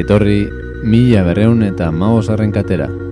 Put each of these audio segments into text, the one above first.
ongi etorri mila berreun eta maosarren katera.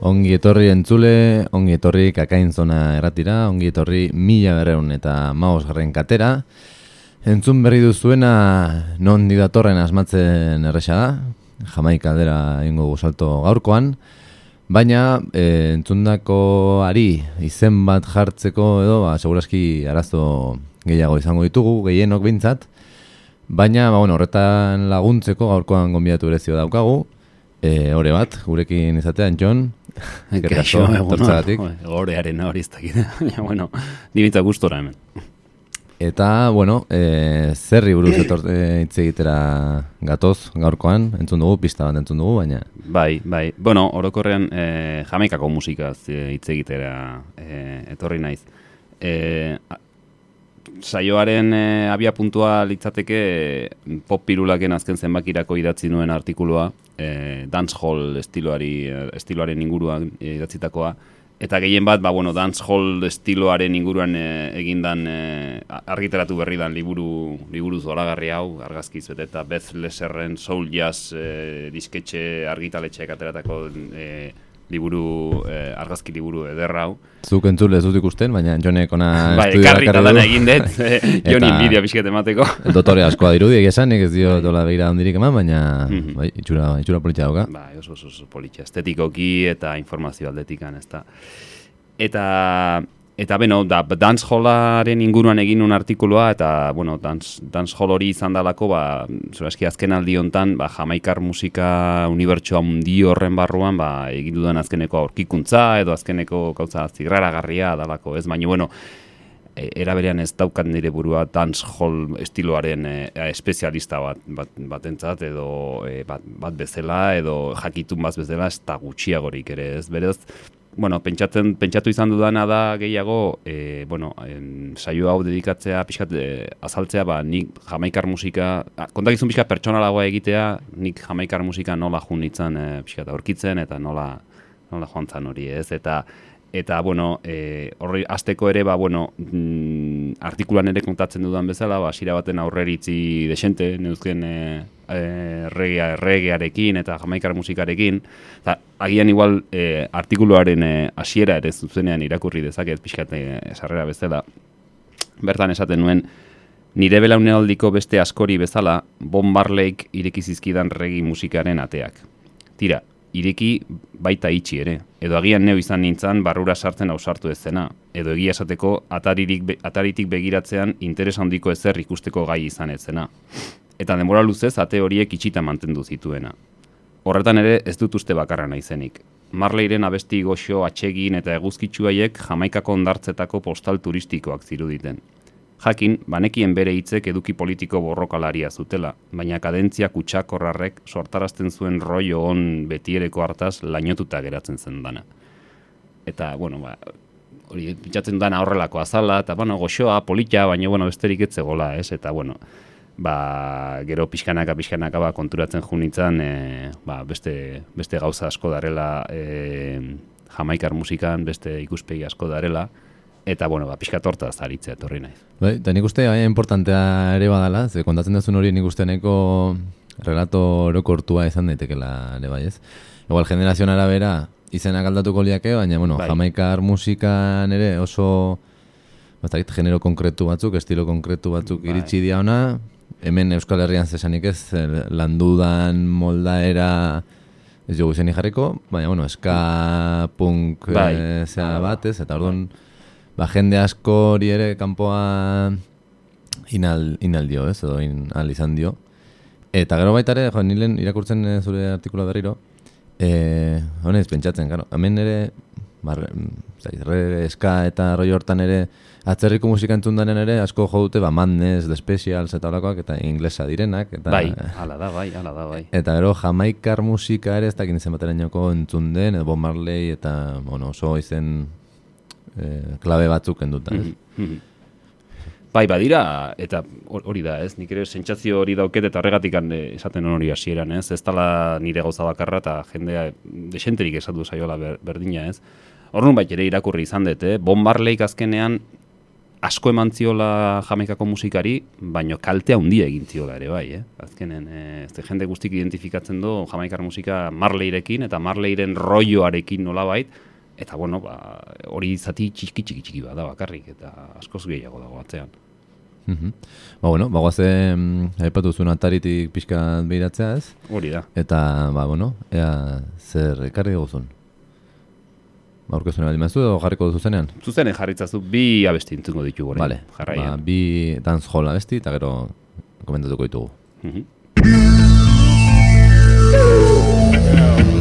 Etorri entzule, ongi etorri kakain zona erratira, ongi etorri mila berreun eta maos garren katera. Entzun berri duzuena non didatorren asmatzen erresa da, jamaik aldera ingo guzalto gaurkoan, baina e, entzundako ari izen bat jartzeko edo, ba, seguraski arazo gehiago izango ditugu, gehienok bintzat, baina ba, bueno, horretan laguntzeko gaurkoan gombiatu erezio daukagu, E, ore bat, gurekin izatean, John, Kaixo, tortzagatik. Gorearen hori ez dakit. bueno, dibitza gustora hemen. Eta, bueno, e, zerri buruz etorte hitz egitera gatoz gaurkoan, entzun dugu, pista bat entzun dugu, baina... Bai, bai. Bueno, orokorrean e, jamaikako musikaz hitz egitera e, etorri naiz. E, saioaren e, abia puntua litzateke pop pirulaken azken zenbakirako idatzi nuen artikulua, e, dancehall estiloari, estiloaren inguruan idatzitakoa, eta gehien bat, ba, bueno, dance hall estiloaren inguruan e, egindan e, argitaratu berri dan liburu, liburu zoragarri hau, argazkiz eta Beth Leserren Soul Jazz e, disketxe argitaletxeak ateratako e, liburu, eh, argazki liburu ederra hau. Zuk entzule ez dut ikusten, baina jonek ona bai, bakarri du. Bai, egin dut, eh, joni inbidia pixket emateko. Dotore askoa dirudi, esan, ez dio bai. dola begira ondirik eman, baina mm -hmm. bai, itxura, itxura politxa dauka. Bai, oso, oso, oso politxa, estetikoki eta informazio aldetikan, ez da. Eta Eta beno, da, dance hallaren inguruan egin un artikuloa, eta, bueno, dance, dance hall hori izan dalako, ba, zura eski azken aldi hontan, ba, jamaikar musika unibertsoa mundi horren barruan, ba, egin dudan azkeneko aurkikuntza, edo azkeneko gauza zigrara garria dalako, ez, baina, bueno, e, eraberean ez daukat nire burua dance hall estiloaren e, espezialista bat, bat, bat entzat, edo e, bat, bat bezala, edo jakitun bat bezala, ez da gutxiagorik ere, ez, berez, bueno, pentsatzen, pentsatu izan dudana da gehiago, e, bueno, en, saio hau dedikatzea, pixkat, e, azaltzea, ba, nik jamaikar musika, kontakizun pixkat pertsonalagoa egitea, nik jamaikar musika nola jun nintzen, e, pixkat, aurkitzen, eta nola, nola joan zan hori, ez, eta, eta, bueno, e, horri, azteko ere, ba, bueno, mm, artikulan ere kontatzen dudan bezala, ba, sira baten aurreritzi desente, neuzken, e, e, regea, regearekin eta jamaikar musikarekin. Eta agian igual e, artikuluaren e, hasiera ere zuzenean irakurri dezaket pixkat esarrera bezala. Bertan esaten nuen, nire belaunaldiko beste askori bezala, Bon Marleyk ireki zizkidan regi musikaren ateak. Tira, ireki baita itxi ere. Edo agian neu izan nintzen barrura sartzen ausartu ez zena. Edo egia esateko ataririk, ataritik begiratzean interes handiko ezer ikusteko gai izan ez zena eta denbora luzez ate horiek itxita mantendu zituena. Horretan ere ez dut uste bakarra naizenik. Marleiren abesti goxo atsegin eta eguzkitsuaiek jamaikako ondartzetako postal turistikoak ziruditen. Jakin, banekien bere hitzek eduki politiko borrokalaria zutela, baina kadentzia kutsak horrarrek sortarazten zuen roio on betiereko hartaz lainotuta geratzen zen dana. Eta, bueno, ba, hori pitzatzen dana horrelako azala, eta, bueno, goxoa, politia, baina, bueno, besterik etzegola, ez? Eta, bueno, ba, gero pixkanaka pixkanaka ba, konturatzen junitzen e, ba, beste, beste gauza asko darela e, jamaikar musikan beste ikuspegi asko darela eta bueno, ba, pixka torta zaritzea etorri naiz. Bai, eta nik uste bai, importantea ere badala, ze kontatzen duzun hori nik uste neko relato orokortua izan daitekela ere bai ez. Igual generazioan arabera izenak aldatuko liake, baina bueno, bai. jamaikar musikan ere oso Batzakit, genero konkretu batzuk, estilo konkretu batzuk bai. iritsi dia ona, hemen Euskal Herrian zesanik ez, landudan moldaera ez jogu zen jarriko, baina, bueno, eska punk bai. e, bat ez, eta orduan, ba, jende asko hori ere kanpoa inal, inal dio ez, edo inal izan dio. Eta gero baita ere, jo, nilen irakurtzen eh, zure artikula berriro, e, honez, pentsatzen, gero, hemen ere, bar, zai, eska eta roi hortan ere, atzerriko musika entzun ere, asko jo dute, ba, Madness, The Specials eta holakoak, eta inglesa direnak. Eta, bai, ala da, bai, ala da, bai. Eta gero, jamaikar musika ere, ez da gintzen bateren joko entzun den, edo Bob Marley, eta, bueno, oso izen eh, klabe batzuk enduta, ez? Mhm, mhm. Bai, badira, eta hori da, ez? Nik ere sentsazio hori dauket eta horregatik eh, esaten hori hasieran, ez? Ez tala nire gauza bakarra eta jendea desenterik esatu zaiola berdina, ez? Horren bait ere irakurri izan dut, eh? Bon azkenean asko eman ziola jamaikako musikari, baino kaltea handia egin ziola ere bai, eh? Azkenen, eh, ez jende guztik identifikatzen du jamaikar musika Marleirekin eta Marleiren roioarekin nola bait, eta bueno, ba, hori zati txiki txiki txiki bada bakarrik, eta askoz gehiago dago atzean. Mm -hmm. Ba, bueno, ba, guaze, haipatu zuen ataritik pixka behiratzea ez? Hori da. Eta, ba, bueno, ea, zer ekarri gozun? Aurkezuen baldin mazu edo jarriko duzu zenean? Zuzenen jarritzazu bi abesti entzungo ditu gore. Vale. Ba, bi dance hall abesti eta gero komentatuko ditugu. Mm Babylon,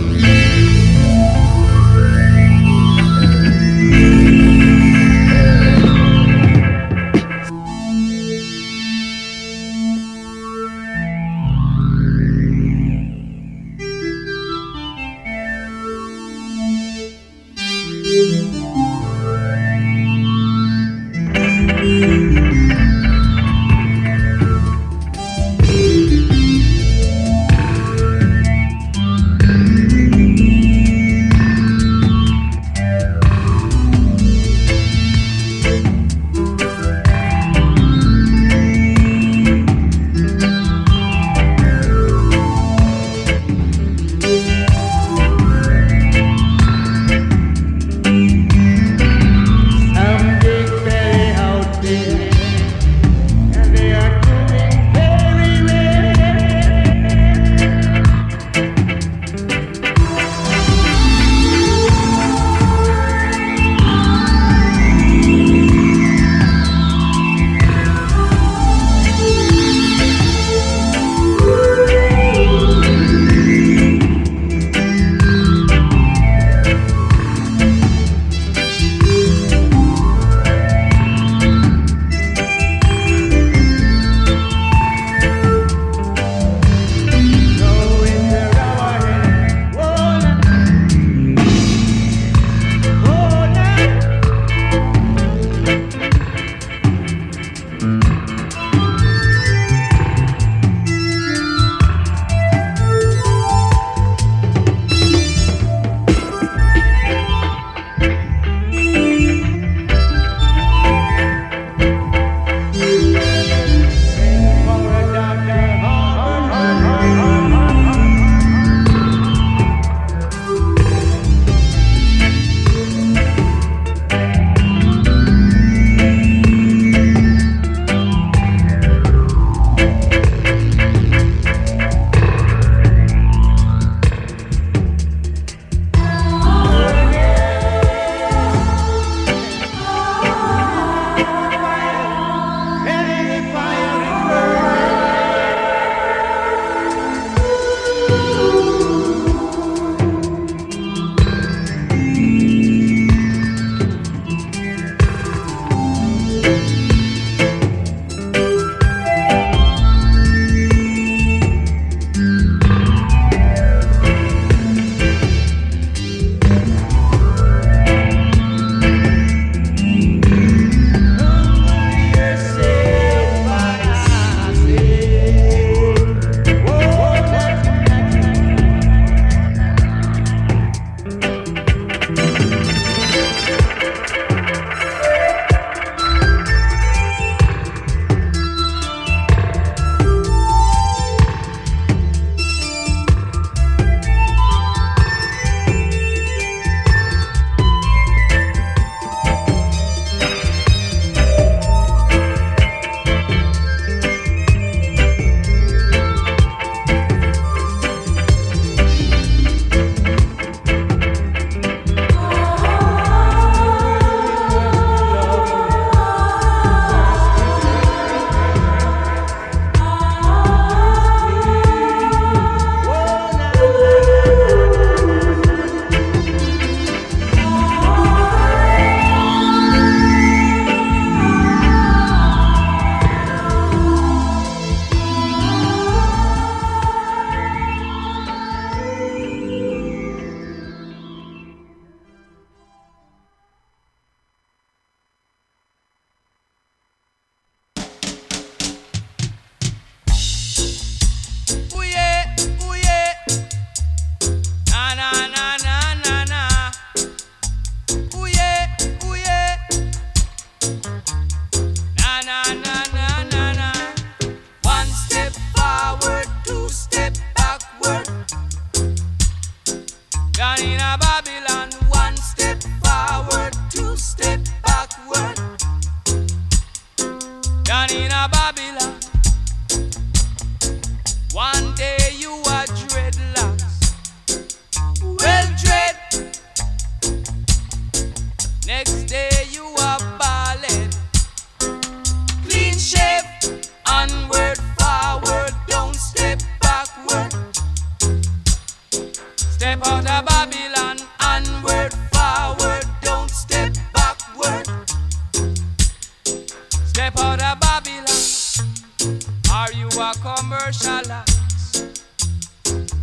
commercialist?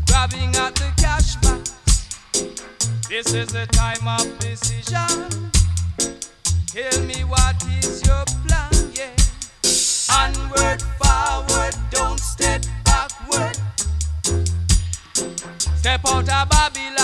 Grabbing at the cash box. This is the time of decision. Tell me what is your plan, yeah. Onward, forward, don't step backward. Step out of Babylon,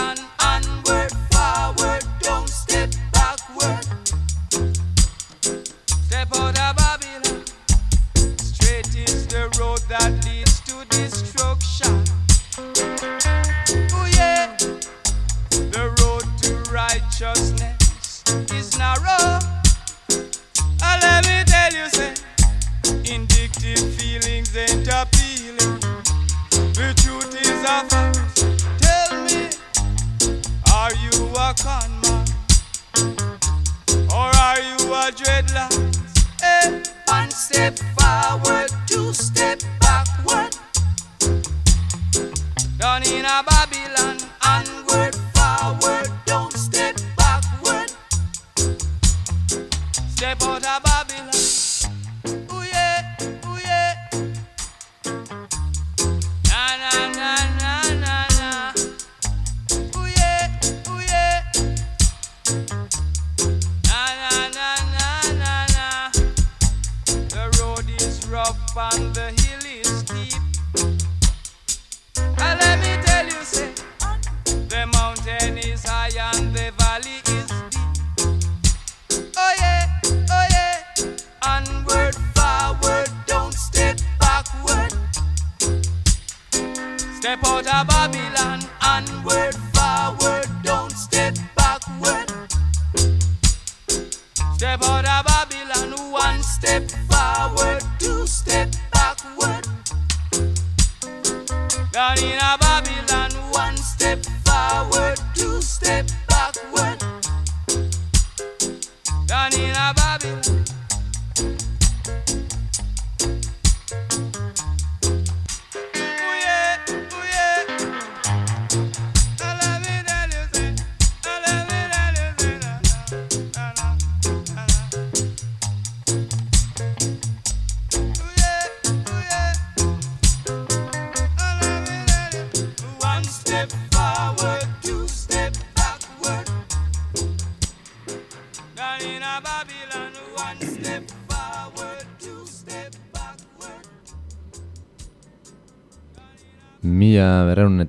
Down in a Babylon, one step forward, two step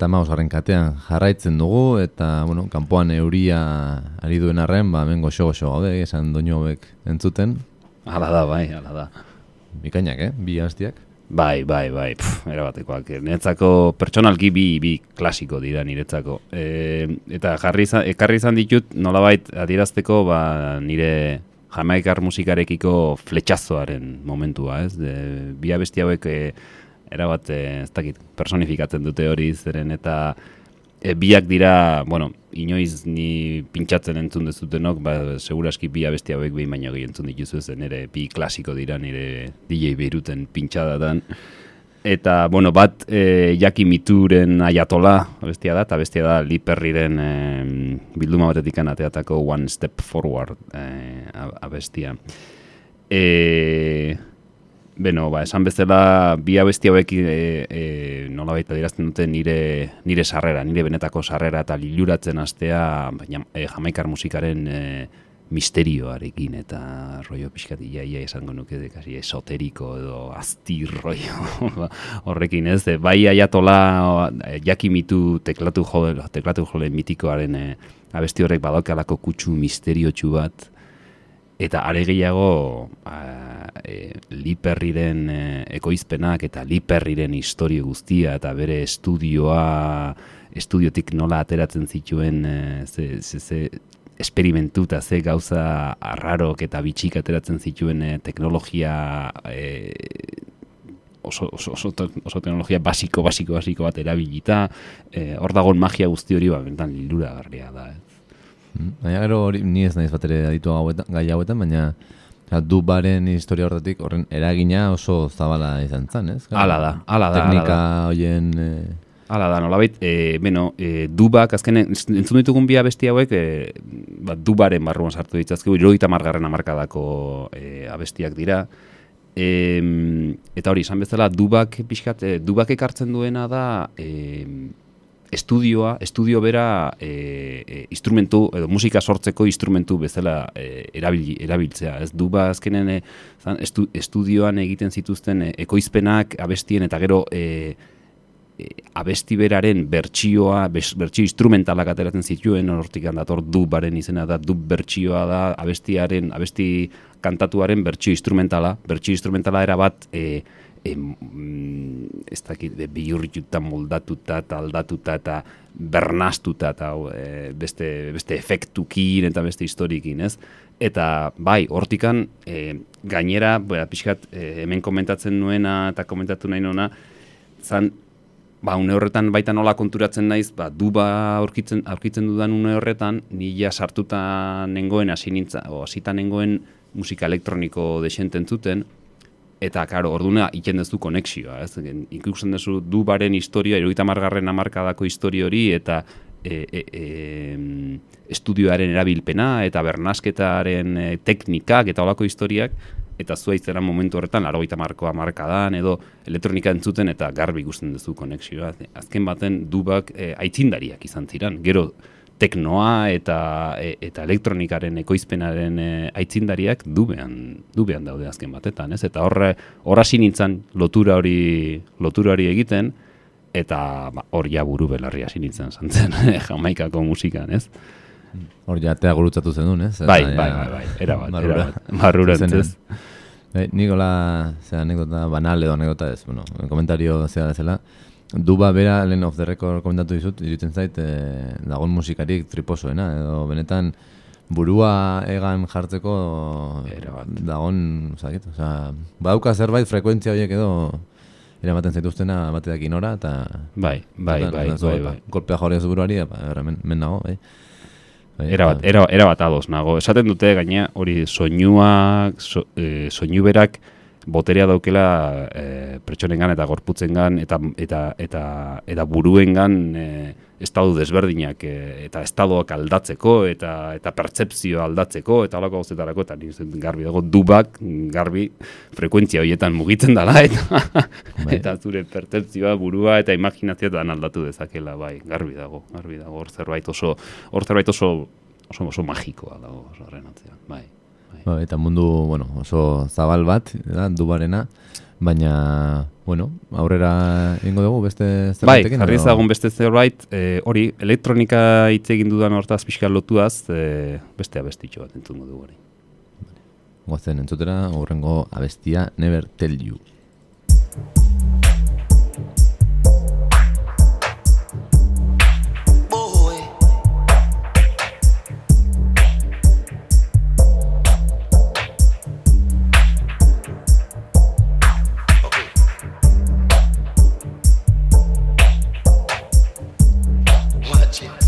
eta mausgarren katean jarraitzen dugu, eta, bueno, kanpoan euria ari duen arren, ba, hemen goxo-goxo gaude, esan doinu hauek entzuten. Hala da, bai, hala da. Bikainak, eh? Bi hastiak. Bai, bai, bai, pff, erabatekoak. Niretzako pertsonalki bi, bi klasiko dira niretzako. E, eta jarri izan, ekarri izan ditut nolabait adierazteko ba, nire jamaikar musikarekiko fletxazoaren momentua, ez? De, bi abesti hauek e, erabat, e, ez dakit, personifikatzen dute hori zeren eta e, biak dira, bueno, inoiz ni pintxatzen entzun dezutenok, ba, seguraski bi abesti hauek behin baino gehi entzun dituzu zen ere bi klasiko dira nire DJ Beiruten pintxadatan. Eta, bueno, bat e, Jaki Mituren aiatola abestia da, eta bestia da Lee Perryren e, bilduma batetik ateatako One Step Forward e, abestia. E, Beno, ba, esan bezala bi abesti hauek e, e, nola baita dirazten dute nire, nire sarrera, nire benetako sarrera eta liluratzen astea baina, e, jamaikar musikaren e, misterioarekin eta rollo pixkat iaia esango nuke de kasi esoteriko edo azti rollo horrekin ez, de, bai aiatola e, jakimitu teklatu jole, teklatu jole mitikoaren e, abesti horrek badaukalako kutsu misteriotsu bat eta are gehiago a, e, Liperriren e, ekoizpenak eta Liperriren historio guztia eta bere estudioa estudiotik nola ateratzen zituen e, ze, ze, ze esperimentu eta ze gauza arrarok eta bitxik ateratzen zituen e, teknologia e, oso, oso, oso, oso teknologia basiko, basiko, basiko bat erabilita, e, hor dagoen magia guzti hori, ba, bentan lilura garria da. Ez. Baina gero hori ni ez naiz bat ere aditu gai hauetan, baina ja, du baren historia horretik horren eragina oso zabala izan zen, ez? Hala da, hala da, Teknika hoien... Eh, Hala da, nolabait, e, beno, e, dubak, azken, entzun ditugun bi abesti hauek, e, ba, dubaren barruan sartu ditzazkegu, iroita margarren amarkadako e, abestiak dira. E, eta hori, esan bezala, dubak, pixkat, e, dubak ekartzen duena da, e, estudioa, estudio bera e, e, instrumentu, edo musika sortzeko instrumentu bezala e, erabil, erabiltzea. Ez duba azkenen e, zan, estu, estudioan egiten zituzten e, ekoizpenak, abestien, eta gero e, abesti beraren bertsioa, bertsio instrumentalak ateratzen zituen, hortik dator dubaren izena da, dub bertsioa da, abestiaren, abesti kantatuaren bertsio instrumentala, bertsio instrumentala era bat, e, e, mm, ez dakit, e, bihurrituta, moldatuta, eta aldatuta, eta bernastuta, eta e, beste, beste efektukin eta beste historikin, ez? Eta bai, hortikan, e, gainera, bera, pixkat, e, hemen komentatzen nuena eta komentatu nahi nuena, zan, ba, une horretan baita nola konturatzen naiz, ba, duba aurkitzen, aurkitzen dudan une horretan, ni ja sartuta nengoen, hasi nintza, o hasita nengoen musika elektroniko desenten zuten, eta, karo, orduna iten duzu konexioa, ez? Ikusten duzu dubaren historia, eroita margarren amarkadako historia hori, eta e, e, e, estudioaren erabilpena, eta bernasketaren e, teknikak, eta olako historiak, eta zua izera momentu horretan, laro markoa markadan, edo elektronika entzuten, eta garbi ikusten duzu konexioa. Azken baten dubak e, aitzindariak izan ziren. Gero, teknoa eta e, eta elektronikaren ekoizpenaren e, aitzindariak dubean dubean daude azken batetan, ez? Eta horre hor hasi nintzen lotura hori lotura hori egiten eta ba, hor ja buru belarri hasi nintzen santzen Jamaikako musikan, ez? Hor ja tea gurutzatu zen duen, ez? Bai, bai, bai, bai, era bat, barrura. era bat, barrurantz, Zenean. ez? Bai, nik hola, zera, anekdota banal edo anekdota ez, bueno, komentario zera bezala, duba bera, lehen of the record komentatu dizut, irutzen zait, e, dagon musikarik triposoena, edo benetan burua egan jartzeko Era bat. dagon, zakit, oza, badauka zerbait frekuentzia horiek edo eramaten zaituztena bateak inora, eta Bai, bai, eta, bai, eta, bai, ba, bai. Kolpea jorri ez buruari, ba, era, men, men nago, bai. Bai, Era bat, eta- era, era bat ados nago. Esaten dute gaina hori soinuak, so, e, soinu berak boterea daukela e, pertsonengan eta gorputzengan eta eta eta eta buruengan e, estadu desberdinak e, eta estadoak aldatzeko eta eta pertzepzioa aldatzeko eta halako gauzetarako eta dut garbi dago dubak garbi frekuentzia horietan mugitzen dela eta Bai. eta zure pertzepzioa burua eta imaginazioa dan aldatu dezakela bai garbi dago garbi dago hor zerbait oso hor zerbait oso oso oso magikoa dago horren atzean bai bai Ba, eta mundu, bueno, oso zabal bat, da, dubarena, baina, bueno, aurrera ingo dugu beste Bai, zerbaitekin, jarri edo- ezagun beste zerbait, eh, hori, elektronika hitz egin dudan hortaz pixka lotuaz, eh, beste abestitxo bat entzungo dugu hori. Goazen entzutera, aurrengo abestia, Never Tell You. Watch it.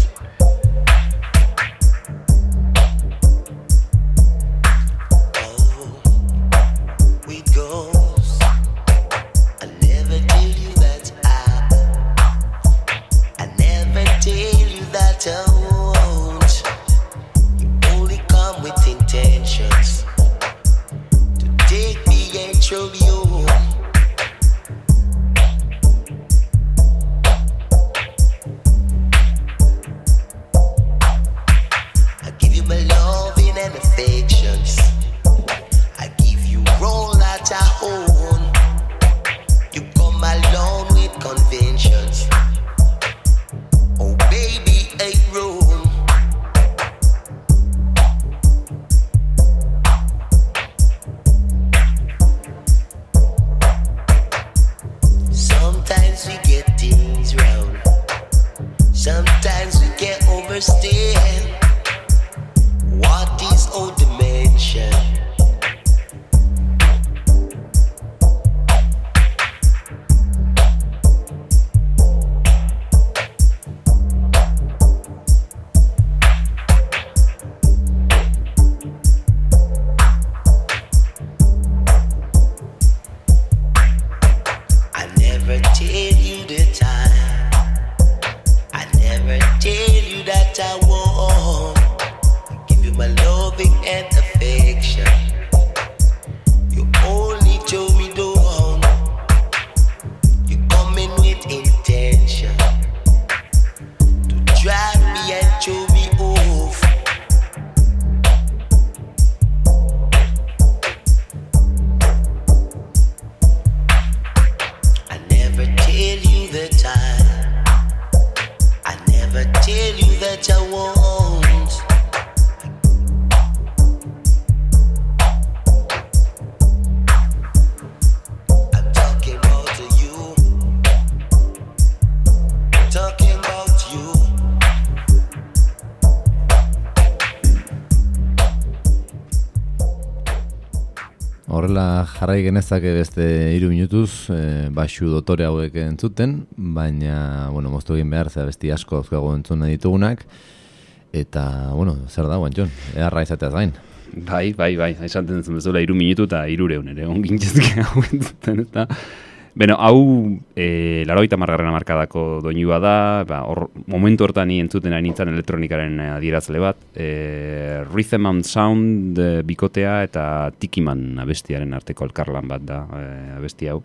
Jarrai genezake beste hiru minutuz, e, baxu dotore hauek entzuten, baina, bueno, moztu egin behar, zera besti asko azkago entzun ditugunak, eta, bueno, zer da, guan, Jon, eharra izateaz gain. Bai, bai, bai, esan zen bezala iru minutu eta irureun ere, ongintzezke hau entzuten, eta... Beno, hau e, laroita margarren amarkadako doinua da, ba, or, momentu hortan ni entzuten ari nintzen elektronikaren adierazle bat, e, Rhythm and Sound e, bikotea eta Tikiman abestiaren arteko elkarlan bat da e, abesti hau.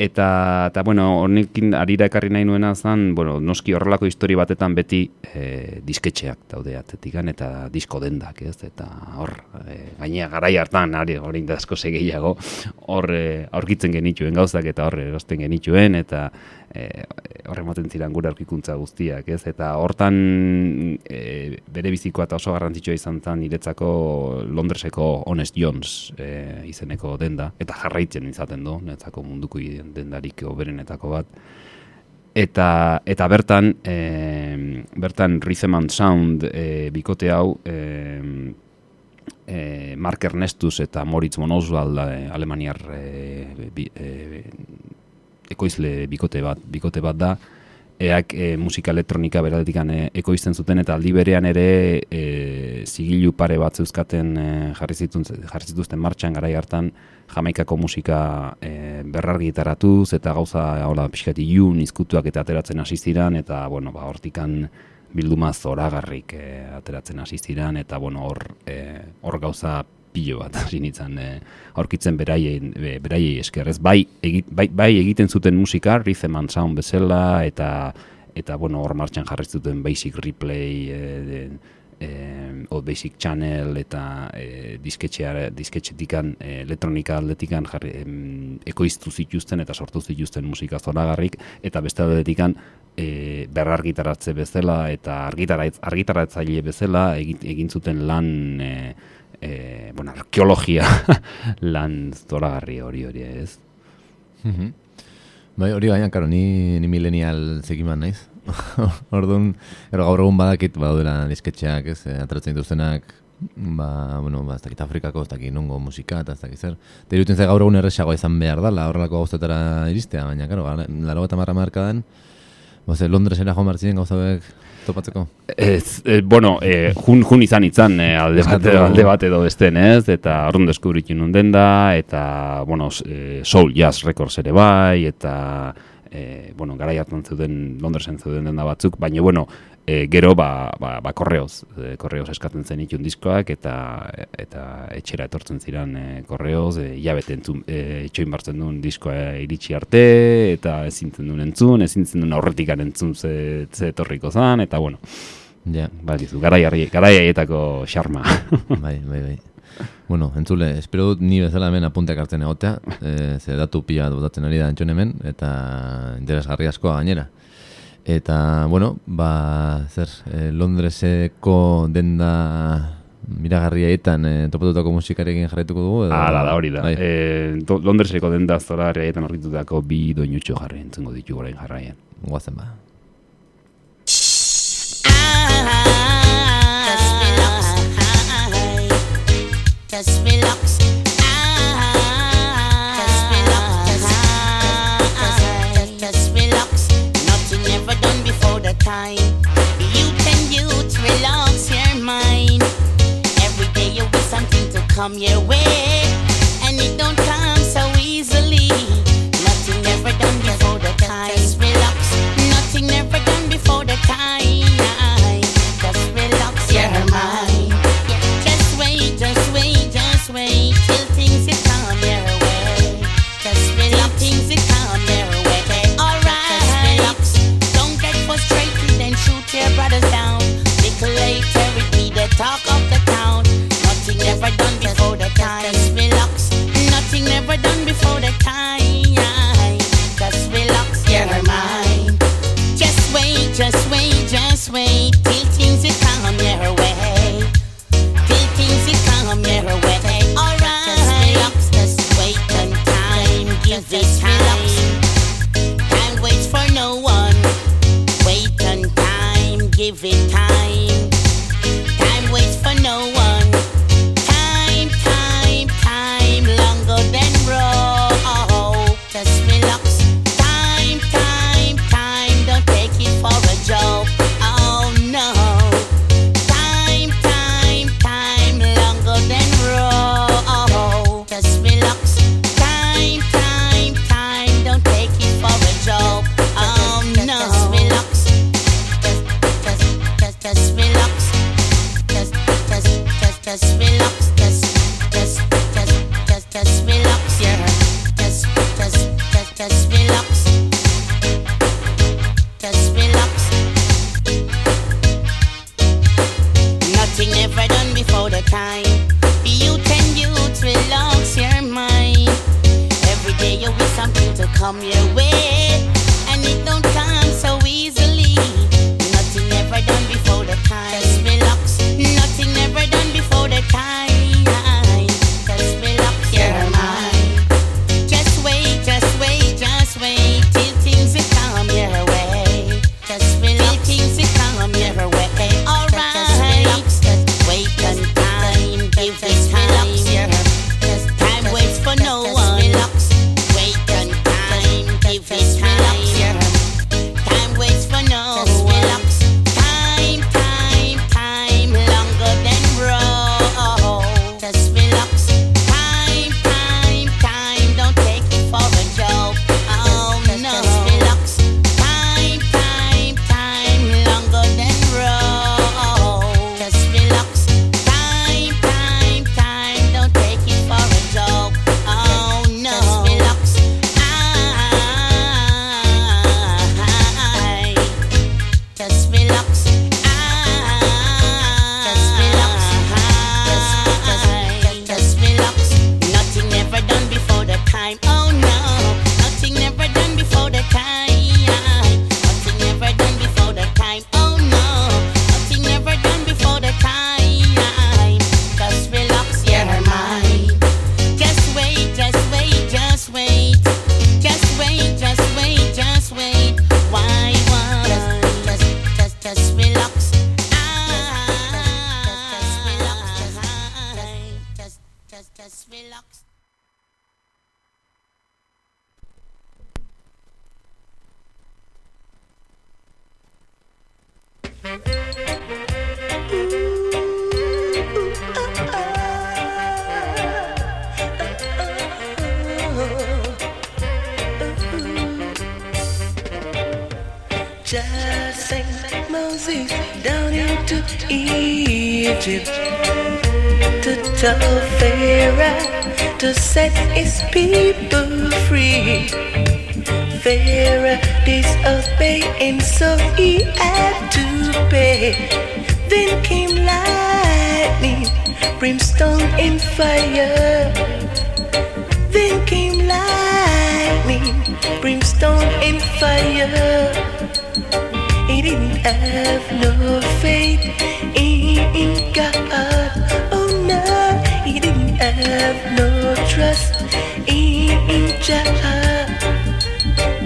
Eta, eta bueno, honekin arira ekarri nahi nuena zen, bueno, noski horrelako histori batetan beti e, disketxeak daude atetikan eta disko dendak, ez? Eta hor, e, gainea garai hartan, ari hori da asko segeiago, hor e, aurkitzen genituen gauzak eta hor erosten genituen, eta e, horre moten ziren gure aurkikuntza guztiak, ez? Eta hortan e, bere bizikoa eta oso garrantzitsua izan zen niretzako Londreseko Honest Jones e, izeneko denda, eta jarraitzen izaten du, niretzako munduko dendarik oberenetako bat. Eta, eta bertan, e, bertan Rhythm Sound e, bikote hau, e, e, Mark Ernestus eta Moritz Monoswald e, Alemaniar e, bi, e, ekoizle bikote bat, bikote bat da, eak e, musika elektronika beratik e, ekoizten zuten eta aldi berean ere e, zigilu pare bat zeuzkaten e, jarri, zituzten, jarri zituzten martxan garai hartan jamaikako musika e, berrargitaratuz eta gauza hola pixkat ilun izkutuak eta ateratzen hasi ziran eta bueno, ba, hortikan bilduma zoragarrik e, ateratzen hasi ziran eta bueno, hor e, hor gauza pilo bat hasi nintzen e, aurkitzen beraiei be, beraiei esker ez? Bai, egit, bai, bai egiten zuten musika rhythm and sound bezala eta eta bueno hor martxan jarri zuten basic replay e, eh, o Basic Channel eta eh, disketxea, disketxetikan eh, elektronika aldetikan jarri, em, ekoiztu zituzten eta sortu zituzten musika zoragarrik eta beste aldetikan eh, berrargitaratze bezala eta argitaratz, argitaratzaile bezala egin, egin zuten lan eh, eh, bueno, arkeologia lan zoragarri hori hori ez. Mhm. Bai, hori baina, karo, ni, ni millennial zekiman naiz. Orduan, ero gaur egun badakit, badaudela disketxeak, ez, eh, ateratzen dituztenak, ba, bueno, ba, ez dakit Afrikako, ez dakit nongo musika, eta ez dakit zer. Eta iruten ze gaur egun erresagoa izan behar dala, horrelako gauztetara iristea, baina, karo, laro eta marra markadan, ba, ze Londresera joan martzien gauzabek topatzeko. Ez, e, bueno, e, jun, jun izan itzan e, alde, bate, Eskatu- alde bat edo besten ez, eta horren deskubritu nun den da, eta, bueno, e, Soul Jazz Records ere bai, eta, e, bueno, garai hartan zeuden, Londresen zeuden denda batzuk, baina, bueno, e, gero, ba, ba, ba korreoz, e, korreoz eskatzen zen itun diskoak, eta, eta etxera etortzen ziren e, korreoz, e, jabete entzun, e, etxoin bartzen duen diskoa iritsi arte, eta ezintzen duen entzun, ezintzen duen aurretikan entzun ze, ze etorriko zan, eta, bueno, Ja, garai harri- garai haietako xarma. bai, bai, bai. Bueno, entzule, espero dut ni bezala hemen apunteak hartzen egotea, e, ze datu pila botatzen ari da antxon hemen, eta interesgarri askoa gainera. Eta, bueno, ba, zer, e, Londreseko denda miragarriaetan e, topatutako musikarekin jarraituko dugu? Edo, Hala da hori da. Bai. E, Do- Londreseko den da zora herriaetan aurkitutako bi doinutxo jarri entzungo ditu orain jarraian. Guazen ba. Just relax. Come your way, and it don't come brimstone and fire. Then came lightning, brimstone and fire. He didn't have no faith in God. Oh no, he didn't have no trust in Jah.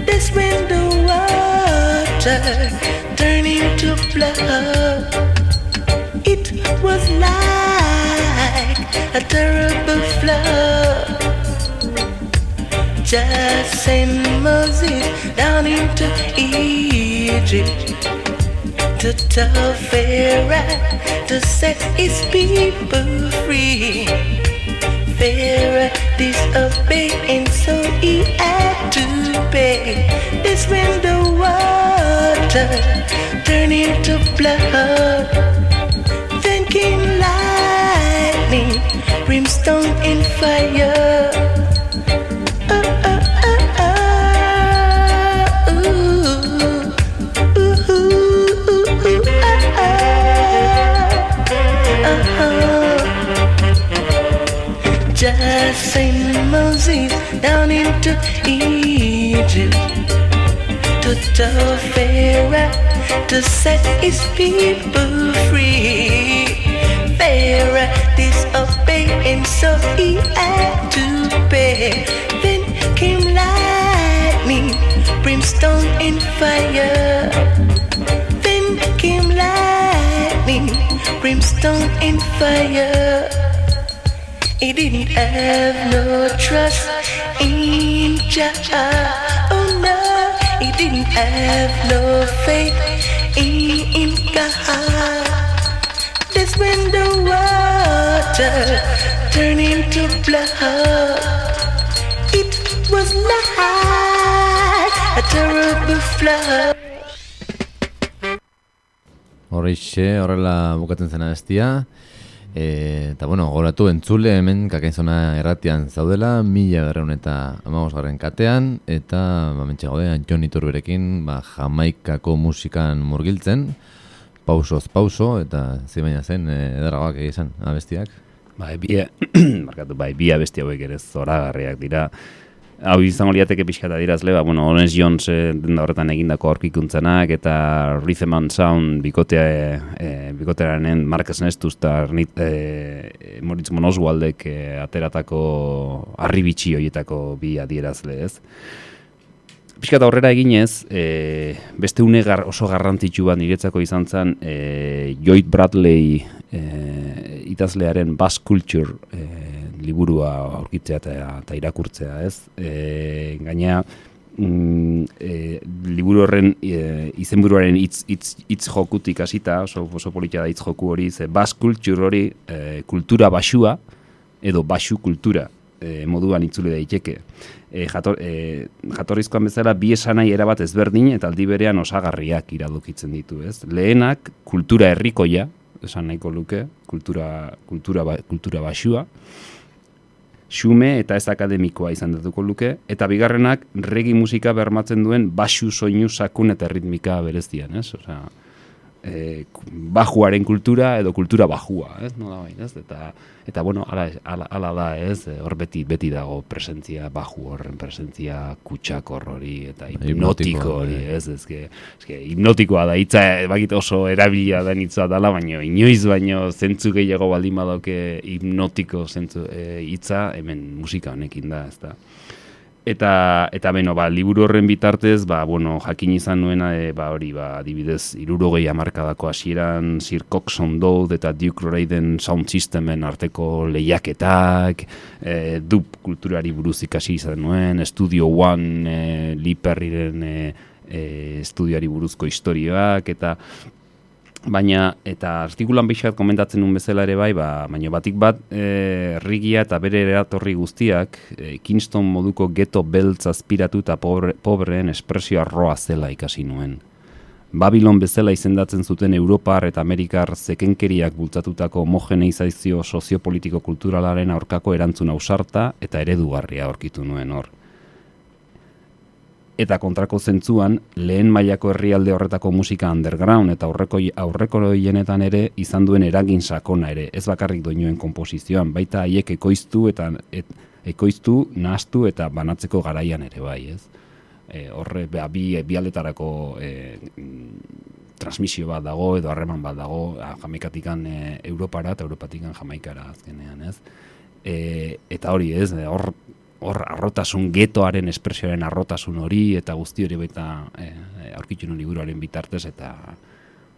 That's when the water turned into blood. It was like a terrible flood. Just send Moses down into Egypt to tell Pharaoh to set his people free. Pharaoh disobeyed and so he had to pay. This when the water turned into blood. Brimstone and fire. Oh, oh, oh, oh, ooh, ooh, ooh, ooh. Just Moses down into Egypt to Pharaoh to set his people free. Pharaoh and so had to pay. Then came lightning, brimstone and fire. Then came lightning, brimstone and fire. He didn't have no trust in Jah. Oh no, he didn't have no faith in God. That's when the water turned into blood. It was like a terrible flood. Horreixe, horrela bukatzen zena bestia. E, eta bueno, goratu entzule hemen kakainzona erratian zaudela, mila berreun eta amagosgarren katean, eta ba, mentxe gaude, Jon Iturberekin ba, jamaikako musikan murgiltzen, pausoz pauso, eta zibaina zen, e, edarragoak egizan, abestiak. Bai, bi, markatu, bai, bi abesti hauek ere zoragarriak dira. Hau izango liateke pixkata dirazle, ba, bueno, Orange Jones eh, denda horretan egindako aurkikuntzenak eta Rhythm and Sound bikotea, e, bikotearen Marcus Nestus eta e, Moritz Monoswaldek e, ateratako arribitxi horietako bi adierazle, ez? Piskat aurrera eginez, e, beste une gar, oso garrantzitsu bat niretzako izan zen e, Lloyd Bradley e, idazlearen Bass Culture e, liburua aurkitzea eta, irakurtzea, ez? E, gaina, mm, e, liburu horren e, izenburuaren hitz hitz hitz jokutik hasita, oso oso politia da hitz joku hori, ze Bass Culture hori e, kultura basua edo basu kultura e, moduan itzule daiteke. E, jator, e, jatorrizkoan bezala bi esanai erabat ezberdin eta aldi berean osagarriak iradokitzen ditu, ez? Lehenak kultura herrikoia, esan nahiko luke, kultura, kultura, ba, kultura basua, xume eta ez akademikoa izan datuko luke, eta bigarrenak regi musika bermatzen duen basu soinu sakun eta ritmika berezian, ez? Osea, e, bajuaren kultura edo kultura bajua, ez? No da bain, ez? Eta, eta bueno, ala, ala, ala da, ez? Hor beti, beti dago presentzia baju horren, presentzia kutsak hori, eta hipnotiko hori, ez? Ez que, hipnotikoa da, hitza, bakit oso erabilia da hitza dala, baino, inoiz baino zentzu gehiago baldin badauke hipnotiko zentzu e, hitza, hemen musika honekin da, ez da. Eta, eta beno, ba, liburu horren bitartez, ba, bueno, jakin izan nuena, e, ba, hori, ba, adibidez, irurogei amarkadako hasieran Sir Coxon Dode eta Duke Raiden Sound Systemen arteko lehiaketak, e, dub kulturari buruz ikasi izan nuen, Studio One e, Lee Perryren e, e, buruzko historioak, eta baina eta artikulan bixat komentatzen nuen bezala ere bai, ba, baina batik bat e, rigia eta bere eratorri guztiak e, Kingston moduko geto beltz aspiratu eta pobre, pobreen espresio arroa zela ikasi nuen. Babilon bezala izendatzen zuten Europar eta Amerikar zekenkeriak bultzatutako homogeneizazio soziopolitiko kulturalaren aurkako erantzun ausarta eta eredugarria aurkitu nuen hor eta kontrako zentzuan lehen mailako herrialde horretako musika underground eta aurreko aurreko hienetan ere izan duen eragin sakona ere. Ez bakarrik doinuen konposizioan baita haiek ekoiztu eta et, ekoiztu nahastu eta banatzeko garaian ere bai ez? E, horre ba, bi, bi aldetarako e, transmisio bat dago edo harreman bat dago jamaikatikan e, Europara eta Europatikan jamaikara azkenean ez? E, eta hori ez? Hor hor arrotasun getoaren espresioaren arrotasun hori eta guzti hori baita e, aurkitu nuen liburuaren bitartez eta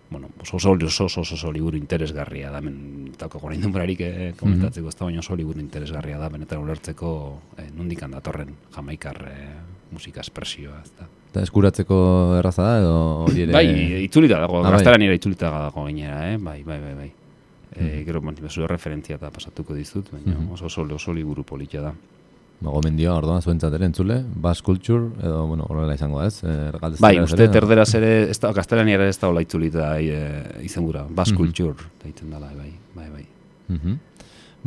bueno, oso oso, oso, oso, oso liburu interesgarria da, men, tako gorain denborarik eh, komentatzeko, ez da baina oso liburu interesgarria da, benetan ulertzeko eh, nondik handatorren jamaikar eh, musika espresioa, ez da. Eta eskuratzeko erraza da, edo hori ere... Bai, itzulita dago, ah, nire itzulita dago gainera, eh? bai, bai, bai, bai. Mm -hmm. gero, bueno, referentzia eta pasatuko dizut, baina mm -hmm. oso, oso, oso liburu politia da. Ba, gomendio, orduan, zuentzat ere entzule, Bass Culture, edo, bueno, horrela izango ez? Eh, bai, uste, terderaz ere, ez da, gaztelania ere ez da hola itzulita e, izen gura, Bass mm -hmm. Culture, da dala, bai, bai, bai. Mm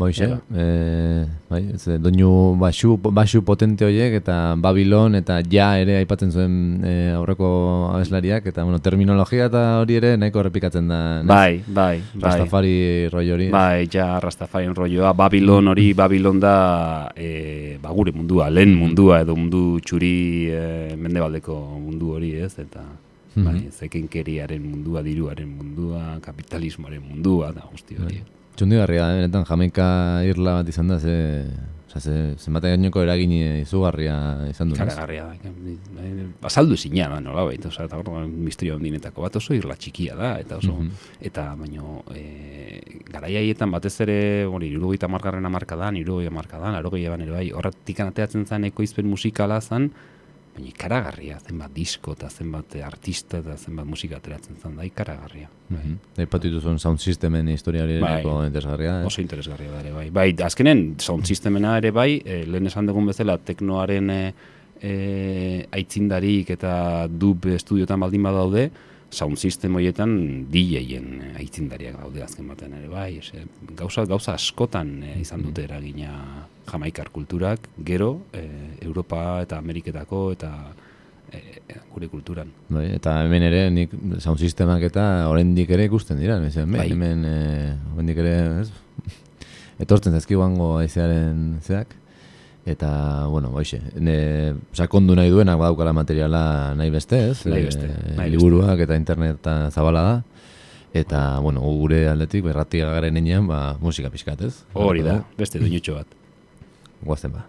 Boixe, e, bai, ez, doinu basu, basu potente horiek eta Babylon eta ja ere aipatzen zuen e, aurreko abeslariak eta bueno, terminologia eta hori ere nahiko errepikatzen da. Ne? Bai, bai, bai. Rastafari roi hori. Bai, ja, Rastafari roioa. Babylon hori, Babylon da e, ba, gure mundua, lehen mundua edo mundu txuri e, mendebaldeko mundu hori ez, eta mm -hmm. bai, zekenkeriaren mundua, diruaren mundua, kapitalismoaren mundua, da guzti hori. Bai. Txundi garria, eh? benetan, jamaika irla bat izan da, ze, oza, ze, zenbat gainoko eragin izugarria izan du. Kara garria da, bazaldu ezin ja, nola baita, oza, eta hor, misterio ondinetako bat oso irla txikia da, eta oso, mm -hmm. eta baino, e, garaiaietan batez ere, hori, irurogeita markarren amarkadan, irurogeita markadan, arogeia ban ere bai, horretik anateatzen zen ekoizpen musikala zen, baina ikaragarria, zenbat disko eta zenbat artista eta zenbat musika ateratzen zen, da ikaragarria. Mm -hmm. Bai. sound systemen historia hori bai, interesgarria. Eh? Oso interesgarria da ere, bai. Bai, azkenen sound systemena ere bai, e, lehen esan dugun bezala teknoaren e, e, aitzindarik eta dub estudiotan baldin badaude, sound system horietan DJ-en aitzindariak daude azken batean ere bai, ese, gauza, gauza askotan eh, izan dute eragina jamaikar kulturak, gero, eh, Europa eta Ameriketako eta eh, gure kulturan. Bai, eta hemen ere nik sound sistemak eta oraindik ere ikusten dira, hemen, Bai. hemen eh, oraindik ere, ez? Etortzen zaizkiguango haizearen zeak eta bueno, hoixe, ne sakondu nahi duenak badaukala materiala nahi beste, ez? Nahi beste, Eh, nahi beste. liburuak eta interneta zabala da. Eta, bueno, gu gure aldetik, berratia garen enean, ba, musika pixkat, ez? Hori da, beste duinutxo bat. Guazten ba.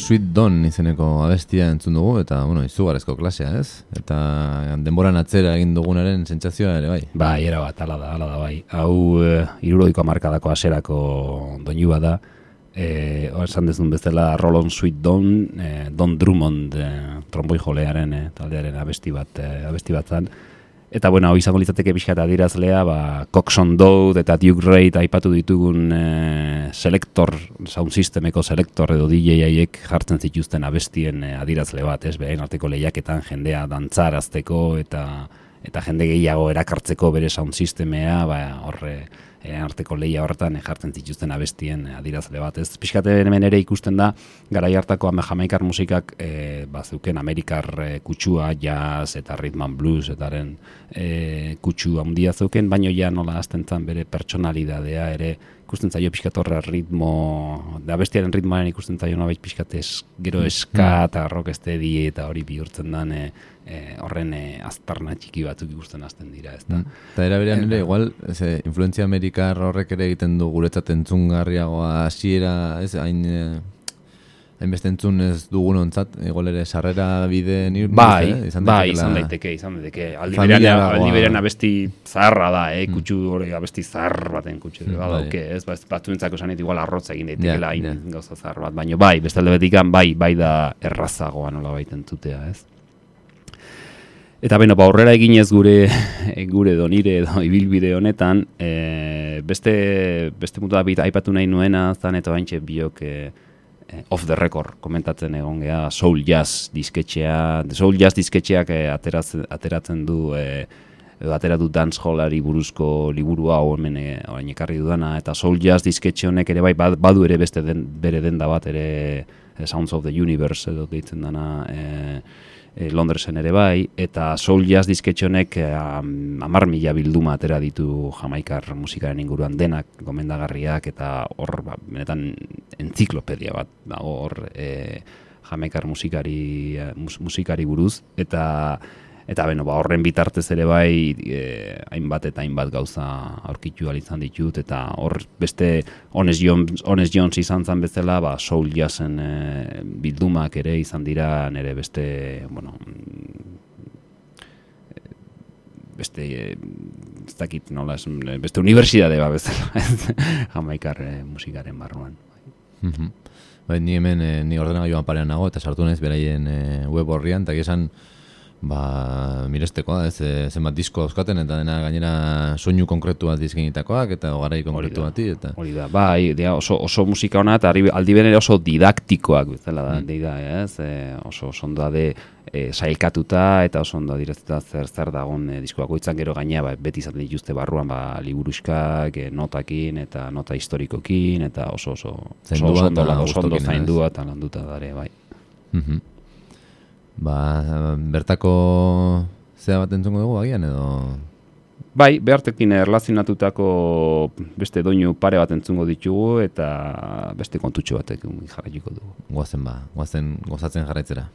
Sweet Don izeneko abestia entzun dugu, eta, bueno, izugarrezko klasea, ez? Eta denboran atzera egin dugunaren sentsazioa ere, bai. Bai, era bat, ala da, ala da, bai. Hau, e, irurodiko amarkadako aserako doinu bat da. E, esan dezun bezala Rollon Sweet Don, e, Don Drummond e, tromboi jolearen e, taldearen abesti bat, e, abesti bat zan. Eta bueno, hau izango litzateke pixka eta adirazlea, ba, Coxon Dode eta Duke Reid aipatu ditugun e, selektor, sound systemeko selektor edo DJ-aiek jartzen zituzten abestien e, adirazle bat, ez, behain arteko lehiaketan jendea dantzarazteko eta eta jende gehiago erakartzeko bere sound systemea, ba, horre e, arteko lehia horretan e, jartzen zituzten abestien e, adirazle bat. Ez pixkate hemen ere ikusten da, garai hartako jamaikar musikak e, ba, zeuken amerikar e, kutsua, jazz eta rhythm and blues etaren e, kutsu handia zeuken, baino ja nola azten bere pertsonalidadea ere ikusten zaio pixkat horre ritmo, da bestiaren ritmoaren ikusten zaio nabait pixkat ez, gero eska eta rocksteady eta hori bihurtzen dan e, e, horren e, aztarna txiki batzuk ikusten hasten dira, ez da. Eta era berean ere, igual, ze, influentzia musikar horrek ere egiten du guretzat entzungarriagoa hasiera, ez, hain... eh, hainbeste entzun ez dugun ontzat, igual ere sarrera bide ni Bai, eh, bai, daitekeela- izan daiteke, izan daiteke. Aldi berean, berean abesti zaharra da, eh, kutsu hori abesti zahar baten kutsu. Mm, Mm, bai. dauke, ez, ba, batzuentzako esanit igual arrotza egin daitekela hain ja. gauza zahar bat, baina bai, beste alde betikan, bai, bai da errazagoa nola baiten tutea, ez? Eta beno, ba, aurrera eginez gure gure donire edo ibilbide honetan, e, beste beste mutu da bit aipatu nahi nuena zan eta baintxe biok e, e, off the record komentatzen egon gea Soul Jazz disketxea, Soul Jazz disketxeak e, ateratzen, ateratzen du e, edo ateratu dancehallari buruzko liburu hau hemen e, orain ekarri dudana. Eta Soul Jazz disketxe honek ere bai bad- badu ere beste den, bere denda bat ere Sounds of the Universe edo deitzen dana e, e, Londresen ere bai, eta Soul Jazz disketxonek e, amar mila bilduma atera ditu jamaikar musikaren inguruan. Denak, gomendagarriak, eta hor, ba, benetan, entziklopedia bat dago hor e, jamaikar musikari, mus, musikari buruz, eta Eta beno, ba, horren bitartez ere bai e, hainbat eta hainbat gauza aurkitu izan ditut eta hor beste Honest Jones, Honest Jones izan zen bezala, ba, Soul Jazzen e, bildumak ere izan dira nire beste, bueno, mm, beste e, ez dakit nola esan, beste unibertsitate ba bezala, ez, jamaikar e, musikaren barruan. Mhm. Bai, ni hemen eh, ni ordenagailuan parean nago eta sartu naiz beraien eh, web horrian eta esan ba mirestekoa, ez eh, zenbat disko dauzkaten eta dena gainera soinu konkretu bat dizkinitakoak eta garai konkretu bati eta Hori da, bai, dia oso, oso musika ona eta aldi beren ere oso didaktikoak bezala da, mm. da, ez? E, oso oso ondo de e, sailkatuta eta oso ondo adiraztuta zer zer dagon e, diskoak goitzan gero gainea ba, beti izaten dituzte barruan ba, liburuskak, e, notakin eta nota historikokin eta oso oso oso, Zaindua oso ondo, oso ondo zaindua eta landuta dare, bai. Mhm. Ba, bertako zea bat entzungo dugu agian edo Bai, behartekin erlazionatutako beste doinu pare bat entzungo ditugu eta beste kontutxo batek jarraituko dugu. goazen ba, goazen gozatzen jarraitzera.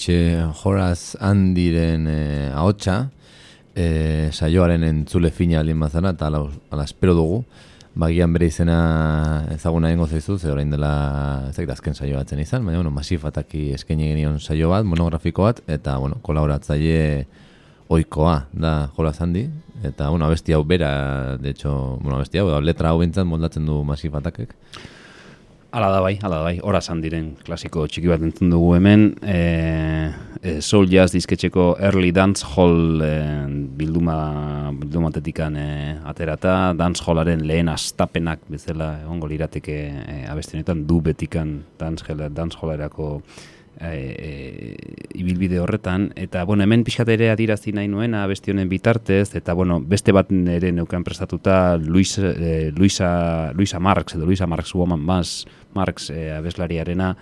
Horixe Horaz Andiren e, ahotsa, e, saioaren entzule fina alin bazara, eta ala, espero dugu. Bagian bere izena ezaguna egingo zaizu, ze orain dela ez dakit azken saio batzen izan, baina bueno, Masif Ataki eskaini genion saio bat, monografiko bat, eta bueno, kolaboratzaile oikoa da Horaz Andi, eta bueno, abesti hau bera, de hecho, bueno, abesti hau, letra hau bintzat moldatzen du Masif Atakek. Hala da bai, hala da bai, hora zan diren klasiko txiki bat entzun dugu hemen, e, e, Soul Jazz disketxeko Early Dance Hall e, bilduma, bildumatetikan e, aterata, Dance Hallaren lehen astapenak bezala egongo lirateke e, abestenetan du betikan Dance, dance Hallerako e, e, ibilbide horretan, eta bueno, hemen pixkat ere adirazi nahi nuen abesti honen bitartez, eta bueno, beste bat ere neukan prestatuta Luis, e, Luisa, Luisa Marx, edo Luisa Marx Woman Mass, Marx e, abeslariarena,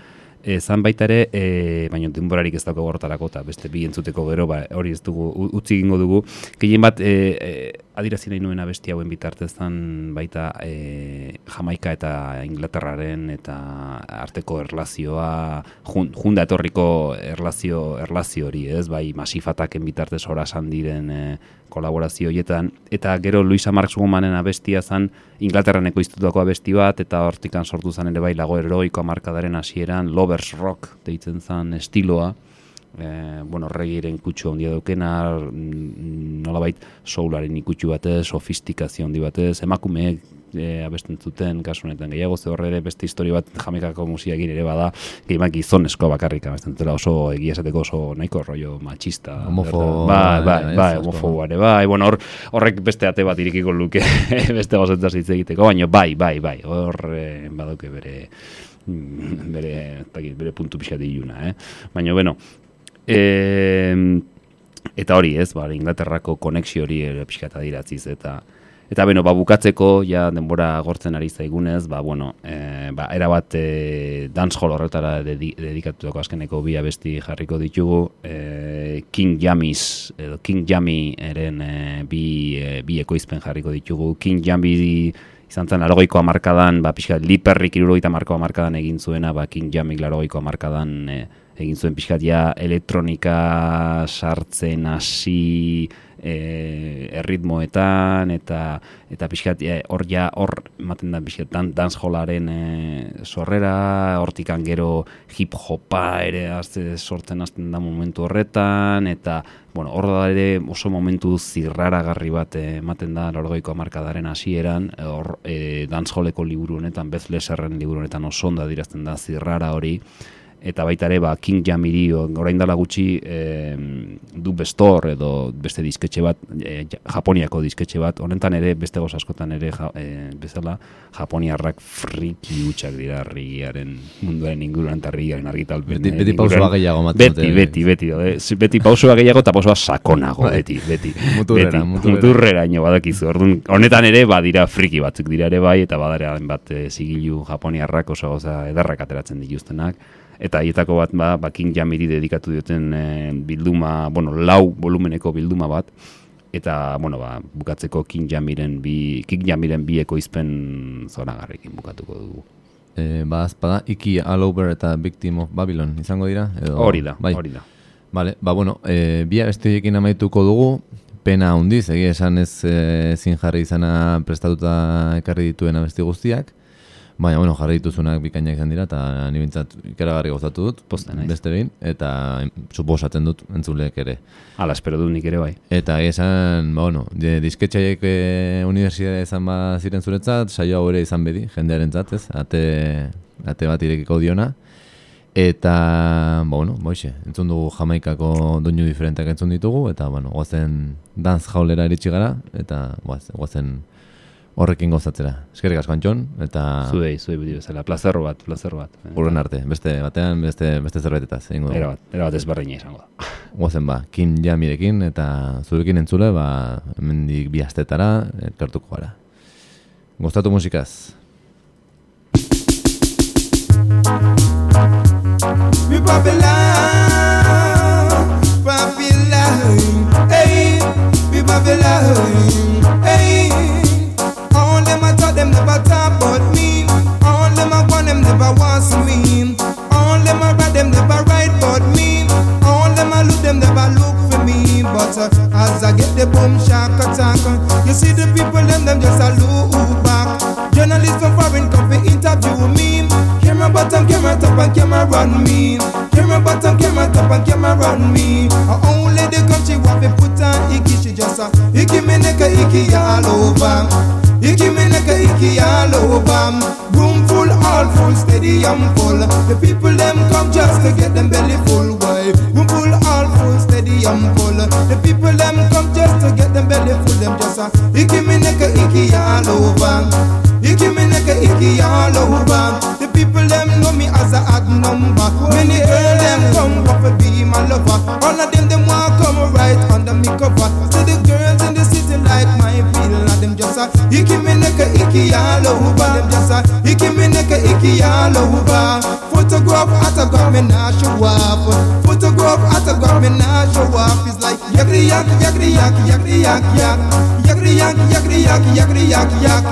e, zan baita ere, e, baina denborarik ez daukago horretarako, eta beste bi entzuteko gero, ba, hori ez dugu, utzi egingo dugu, gehien bat, e, e, adirazi nahi nuen abesti hauen bitartez zan baita e, Jamaika eta Inglaterraren eta arteko erlazioa, jun, junda etorriko erlazio, erlazio hori, ez, bai, masifataken bitartez horasan diren e, kolaborazio horietan, eta gero Luisa Marx Womanen abestia zan Inglaterran ekoiztutako abesti bat, eta hortikan sortu zen ere bai lago heroiko markadaren hasieran Lovers Rock deitzen zen estiloa, e, bueno, regiren kutsu handia daukena, mm, nolabait soularen ikutsu batez, sofistikazio handi batez, emakumeek e, abesten zuten kasu honetan gehiago ze horre ere beste historia bat jamekako musiakin ere bada gehienak gizonezko bakarrik abesten zutela oso egia esateko oso nahiko rollo machista Homofo- bai, bai, bai, asko. homofoboa ere bai, bueno, hor, horrek beste ate bat irikiko luke beste gozentaz hitz egiteko, baina bai, bai, bai, hor eh, badauke bere mm, bere, bere puntu pixat iluna, eh? Baina, bueno, e, eta hori ez, ba, Inglaterrako konexio hori ere pixkat adiratziz, eta Eta beno, ba, bukatzeko, ja denbora gortzen ari zaigunez, ba, bueno, e, ba, erabat e, dancehall horretara dedi, dedikatutako azkeneko bi abesti jarriko ditugu, e, King Jamis, edo King Jami eren e, bi, e, bi ekoizpen jarriko ditugu. King Jami izan zen larogeiko amarkadan, ba, pixka, liperrik irurogeita marko amarkadan egin zuena, ba, King Jamik larogeiko amarkadan e, egin zuen pixkat ja elektronika sartzen hasi e, erritmoetan eta eta pixkat e, hor ja hor ematen da pixkat dan, dancehallaren e, sorrera hortikan gero hip hopa ere azte, sortzen hasten da momentu horretan eta bueno, hor da ere oso momentu zirraragarri bat eh, ematen da lorgoiko amarkadaren hasieran eh, hor e, dancehalleko liburu honetan Beth Lesserren liburu honetan oso ondo adirazten da zirrara hori eta baita ere ba, King Jamiri orain dela gutxi e, du bestor edo beste disketxe bat e, ja- Japoniako disketxe bat honetan ere beste goz askotan ere ja, e, bezala Japoniarrak friki hutsak dira rigiaren munduaren inguruan eta rigiaren argitalpen Beti- beti pausua gehiago beti, dute. beti, beti, daude. Z- beti pausua gehiago eta pausua sakonago, Bai. beti, beti. Muturrera, beti, muturrera. muturreraino badakizu. Orduan, honetan ere badira friki batzuk dira ere bai, eta badara bat e, zigilu japoniarrak oso goza edarrak ateratzen dituztenak. Eta hietako bat, ba, ba King Jamiri dedikatu dioten e, bilduma, bueno, lau volumeneko bilduma bat, eta, bueno, ba, bukatzeko King Jamiren bi, King Jamiren bi ekoizpen zoragarrekin bukatuko dugu. E, ba, azpada, Iki All Over eta Victim of Babylon izango dira? Edo, Hori da, bai. hori da. Vale, ba, bueno, e, bi abestiekin amaituko dugu, pena handiz, egia esan ez e, zin jarri izana prestatuta ekarri dituen abesti guztiak, baina, bueno, jarri dituzunak bikainak izan dira, eta ni bintzat ikaragarri gozatu dut, Pozten naiz. beste behin, eta suposatzen dut entzuleek ere. Hala, espero dut nik ere bai. Eta esan, ba, bueno, de, disketxaiek e, unibertsitate izan ba ziren zuretzat, saio hau ere izan bedi, jendearen ez, ate, ate bat irekiko diona. Eta, ba, bueno, boixe, entzun dugu jamaikako doinu diferenteak entzun ditugu, eta, bueno, guazen dance jaulera iritsi gara, eta guaz, guazen horrekin gozatzera. Eskerrik asko Antxon, eta Zuei, zuei beti bezala, plazerro bat, plazerro bat. urren arte, beste batean, beste, beste zerbaitetaz, egingo dugu. Era bat, era bat ezberdina izango da. Guazen ba, kin jamirekin eta zurekin entzule, ba, hemendik bi astetara elkartuko gara. Gustatu musikaz. Me Babylon, Babylon, hey, me Babylon, hey. All them I them never talk about me. All them I want, them never want to me. All them I write, them never write about me. uh, as I get the boom shock attack, uh, you see the people them them just a look back. Journalists from foreign come to interview me. Camera bottom, camera top, and camera run me. Camera bottom, camera top, and camera run me. Uh, only the country want to put on icky, she just a icky me neck icky all over. Icky me neck a icky all over. Room full, all full, stadium full. The people them come just to get them belly full. Why? Room full, all full, stadium full. The people them come just to get them belly full. Them just a icky me neck a icky all over. Icky me neck a icky all over. The people them know me as a odd number. Many girls them come up to be my lover. All of them them want come right under me cover. Neck a icky all over. Photograph autograph me nah show off. Photograph autograph me nah show off. It's like yakri yak yakri yak yakri yak yak. Yakri yak yakri yak yakri yak yak.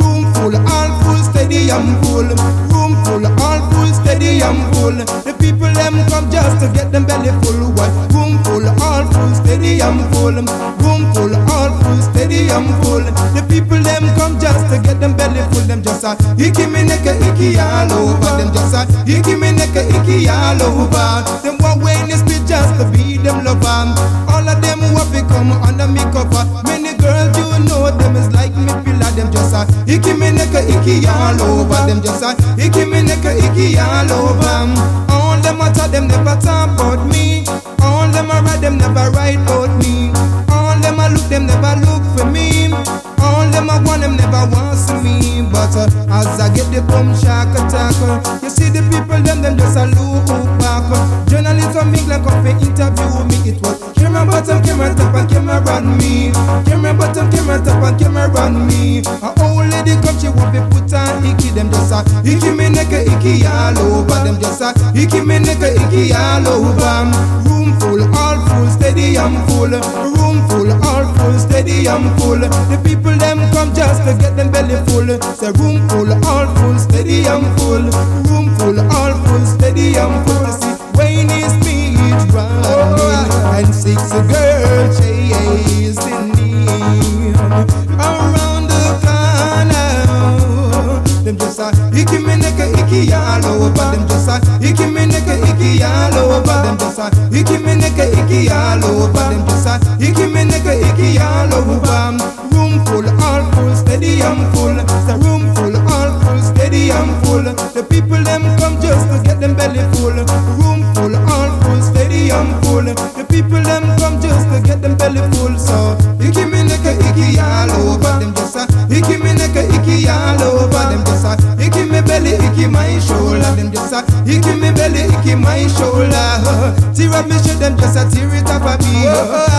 Room full, all full, stadium full. Room full, all full, stadium full. The people them come just to get them belly full. What? Room full, all full, stadium full. Room full, all full, stadium full. The people them come just to get them belly full. Them just a icky me neck a icky all over. Them just a icky me neck a icky all over. Them want when they spit just to be them lover. All of them who have become under me cover. Many girls you know them is like me pillar. Them just a icky me neck a icky all over. Them just a icky me neck a icky all over. All them talk them never talk about me. Uh, as I get the boom shock attack, you see the people them them just a look back. Journalists from England come to interview me. It was camera bottom, camera top, and camera run me. Camera bottom, camera top, and camera run me. A old lady come she want to put on icky. Them just a icky me neck icky all over. Them just a icky me neck icky all over. Room full, all full, stadium full. Room full, full, stadium full. The people them come just to get them belly full. Say room full, all full, stadium full. Room full, all full, stadium full. See Wayne is speech running and six girl chasing him around the corner. Them just a icky me neck a icky all over. Them just a icky me neck iki yalo badem tosa iki meneke iki yalo badem tosa iki meneke iki yalo badem tosa iki meneke iki yalo bam room full all full stadium full. The room full all full stadium full. The people them come just to get them belly full. Room full all full stadium full. The people them come just to get them belly full. So iki meneke iki yalo badem tosa iki meneke iki yalo Them just a icky me belly, icky my shoulder. Tear up me shit, them just a tear it up of me.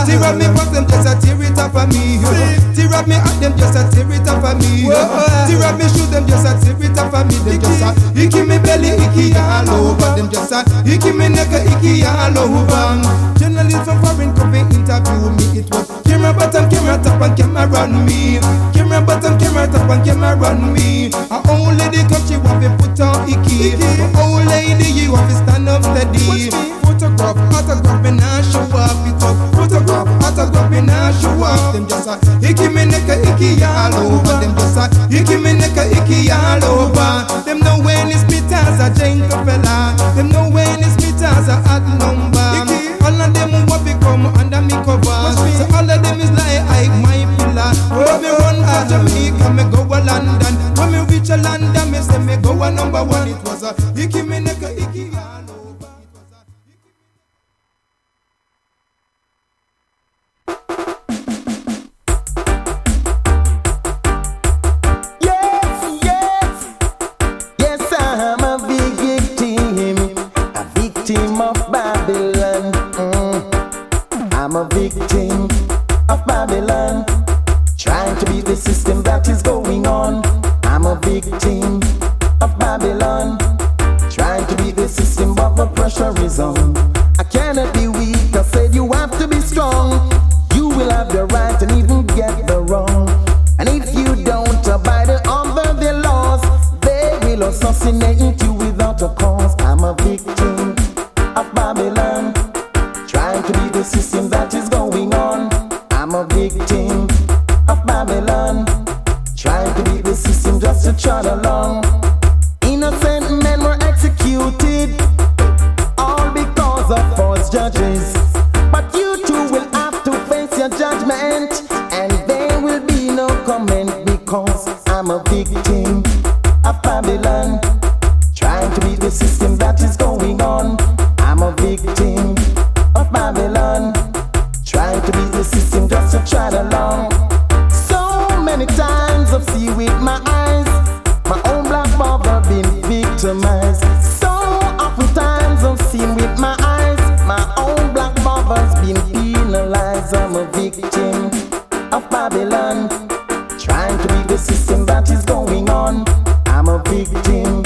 Tear up me pop, them just a tear it up of me. Tear up me at them just a tear it up of me. Tear up me shoot, them just a tear it up of me. Them just a icky me belly, icky all over. Them just a icky me neck a icky all over. Journalists from foreign to interview me. It was camera bottom, camera top, and camera run me. Camera bottom, camera top, and camera run me. A old lady she want to put on icky. A old lady, you have to stand up steady. Photograph, autograph, me now show off it up. Photograph, autograph, me now show off. Them just a icky me neck icky all over. Them just a icky Jamaica, me go a London. When me reach a London, me say me go a number one. It was a icky me victim